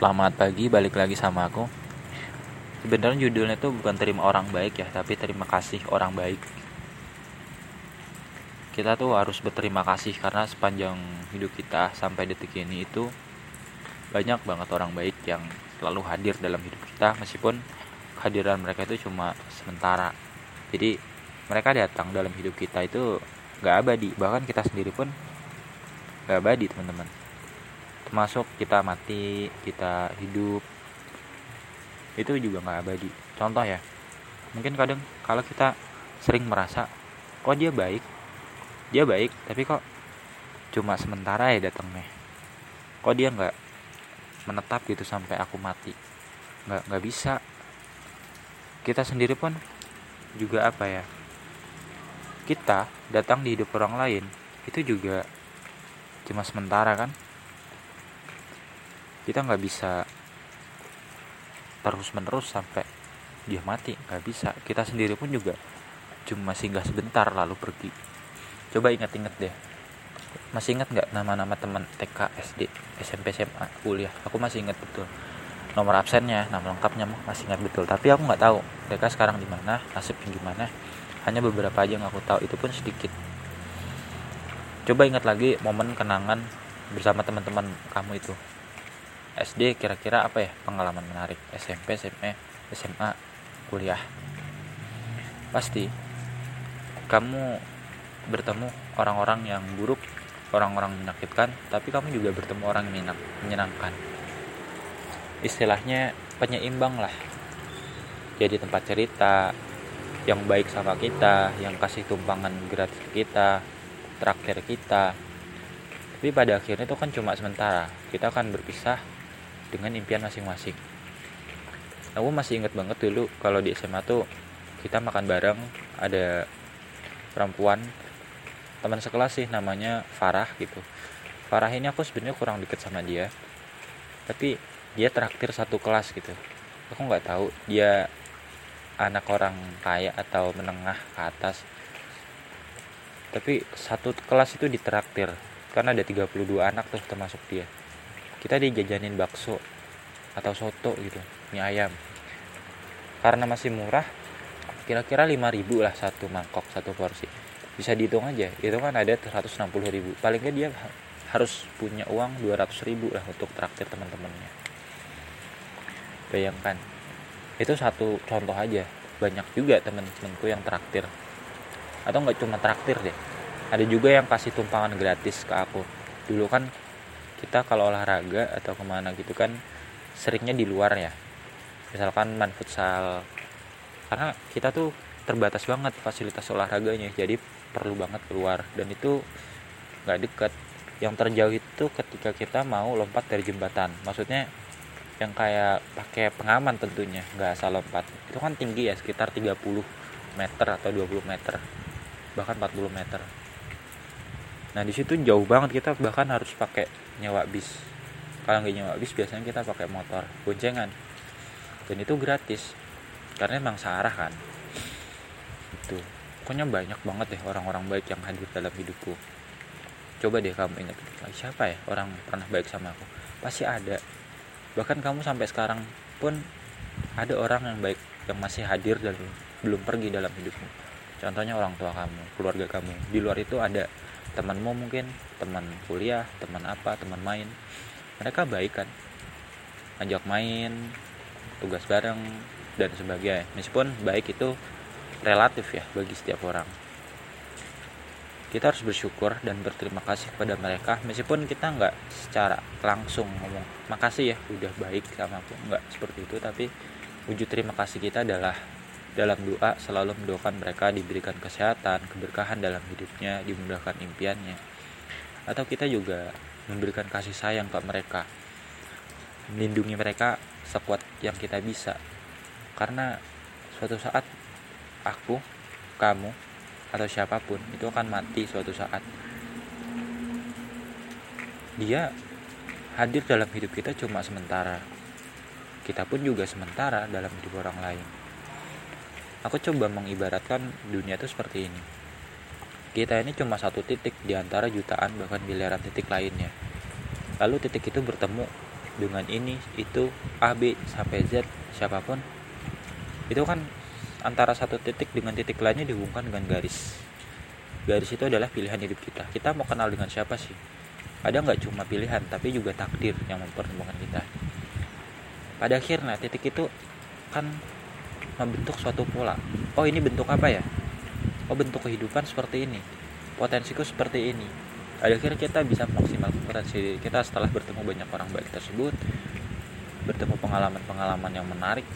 Selamat pagi, balik lagi sama aku. Sebenarnya judulnya tuh bukan terima orang baik ya, tapi terima kasih orang baik. Kita tuh harus berterima kasih karena sepanjang hidup kita sampai detik ini itu banyak banget orang baik yang selalu hadir dalam hidup kita meskipun kehadiran mereka itu cuma sementara. Jadi mereka datang dalam hidup kita itu gak abadi, bahkan kita sendiri pun gak abadi teman-teman termasuk kita mati kita hidup. Itu juga nggak abadi. Contoh ya mungkin kadang kalau kita sering merasa kok dia baik? Dia baik tapi kok cuma sementara ya datangnya. Kok dia nggak menetap gitu sampai aku mati? Nggak nggak bisa. Kita sendiri pun juga apa ya kita datang di hidup orang lain itu juga cuma sementara kan kita nggak bisa terus menerus sampai dia mati nggak bisa. Kita sendiri pun juga cuma singgah sebentar lalu pergi. Coba ingat-ingat deh. Masih ingat nggak nama-nama teman TK SD SMP SMA kuliah? Aku masih ingat betul. Nomor absennya nama lengkapnya masih ingat betul. Tapi aku nggak tahu mereka sekarang di mana nasibnya gimana. Hanya beberapa aja yang aku tahu. Itu pun sedikit. Coba ingat lagi momen kenangan bersama teman-teman kamu itu SD kira-kira apa ya pengalaman menarik? SMP SMA SMA kuliah? Pasti. Kamu bertemu orang-orang yang buruk orang-orang menyakitkan tapi kamu juga bertemu orang yang menyenangkan. Istilahnya penyeimbang lah. Jadi tempat cerita yang baik sama kita yang kasih tumpangan gratis kita traktir kita. Tapi pada akhirnya itu kan cuma sementara. Kita akan berpisah dengan impian masing-masing. Aku masih inget banget dulu kalau di SMA tuh kita makan bareng ada perempuan teman sekelas sih namanya Farah gitu. Farah ini aku sebenarnya kurang deket sama dia tapi dia traktir satu kelas gitu. Aku nggak tahu dia anak orang kaya atau menengah ke atas. Tapi satu kelas itu ditraktir karena ada 32 anak tuh termasuk dia kita dijajanin bakso atau soto gitu mie ayam. Karena masih murah kira-kira 5000 lah satu mangkok satu porsi. Bisa dihitung aja itu kan ada 160 ribu. Paling dia harus punya uang 200 ribu lah untuk traktir teman-temannya. Bayangkan itu satu contoh aja. Banyak juga temen-temenku yang traktir. Atau nggak cuma traktir deh. Ada juga yang kasih tumpangan gratis ke aku. Dulu kan kita kalau olahraga atau ke mana gitu kan seringnya di luar ya. Misalkan main futsal. Karena kita tuh terbatas banget fasilitas olahraganya jadi perlu banget keluar. Dan itu nggak deket. Yang terjauh itu ketika kita mau lompat dari jembatan. Maksudnya yang kayak pakai pengaman tentunya nggak asal lompat. Itu kan tinggi ya sekitar 30 meter atau 20 meter. Bahkan 40 meter nah di situ jauh banget kita bahkan harus pakai nyewa bis. Kalau nggak nyewa bis biasanya kita pakai motor boncengan. Dan itu gratis. Karena emang searah kan. Itu pokoknya banyak banget deh orang-orang baik yang hadir dalam hidupku. Coba deh kamu ingat. Siapa ya orang pernah baik sama aku? Pasti ada. Bahkan kamu sampai sekarang pun ada orang yang baik yang masih hadir dan belum pergi dalam hidupmu. Contohnya orang tua kamu keluarga kamu. Di luar itu ada temanmu mungkin teman kuliah teman apa teman main. Mereka baik kan? Ajak main tugas bareng dan sebagainya. Meskipun baik itu relatif ya bagi setiap orang. Kita harus bersyukur dan berterima kasih kepada mereka. Meskipun kita nggak secara langsung ngomong makasih ya udah baik sama aku. Nggak seperti itu tapi wujud terima kasih kita adalah dalam doa selalu mendoakan mereka diberikan kesehatan, keberkahan dalam hidupnya, dimudahkan impiannya. Atau kita juga memberikan kasih sayang ke mereka. Melindungi mereka sekuat yang kita bisa. Karena suatu saat aku, kamu, atau siapa pun itu akan mati suatu saat. Dia hadir dalam hidup kita cuma sementara. Kita pun juga sementara dalam hidup orang lain Aku coba mengibaratkan dunia itu seperti ini. Kita ini cuma satu titik di antara jutaan bahkan miliaran titik lainnya. Lalu titik itu bertemu dengan ini itu A B sampai Z siapa pun. Itu kan antara satu titik dengan titik lainnya dihubungkan dengan garis. Garis itu adalah pilihan hidup kita. Kita mau kenal dengan siapa sih? Ada nggak cuma pilihan tapi juga takdir yang mempertemukan kita? Pada akhirnya titik itu kan membentuk suatu pola. Oh ini bentuk apa ya? Oh bentuk kehidupan seperti ini. Potensiku seperti ini. Akhirnya kita bisa maksimalkan potensi kita setelah bertemu banyak orang baik tersebut bertemu pengalaman-pengalaman yang menarik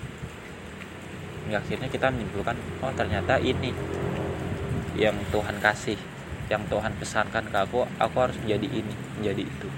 hingga akhirnya kita menyimpulkan oh ternyata ini yang Tuhan kasih yang Tuhan pesankan ke aku aku harus menjadi ini menjadi itu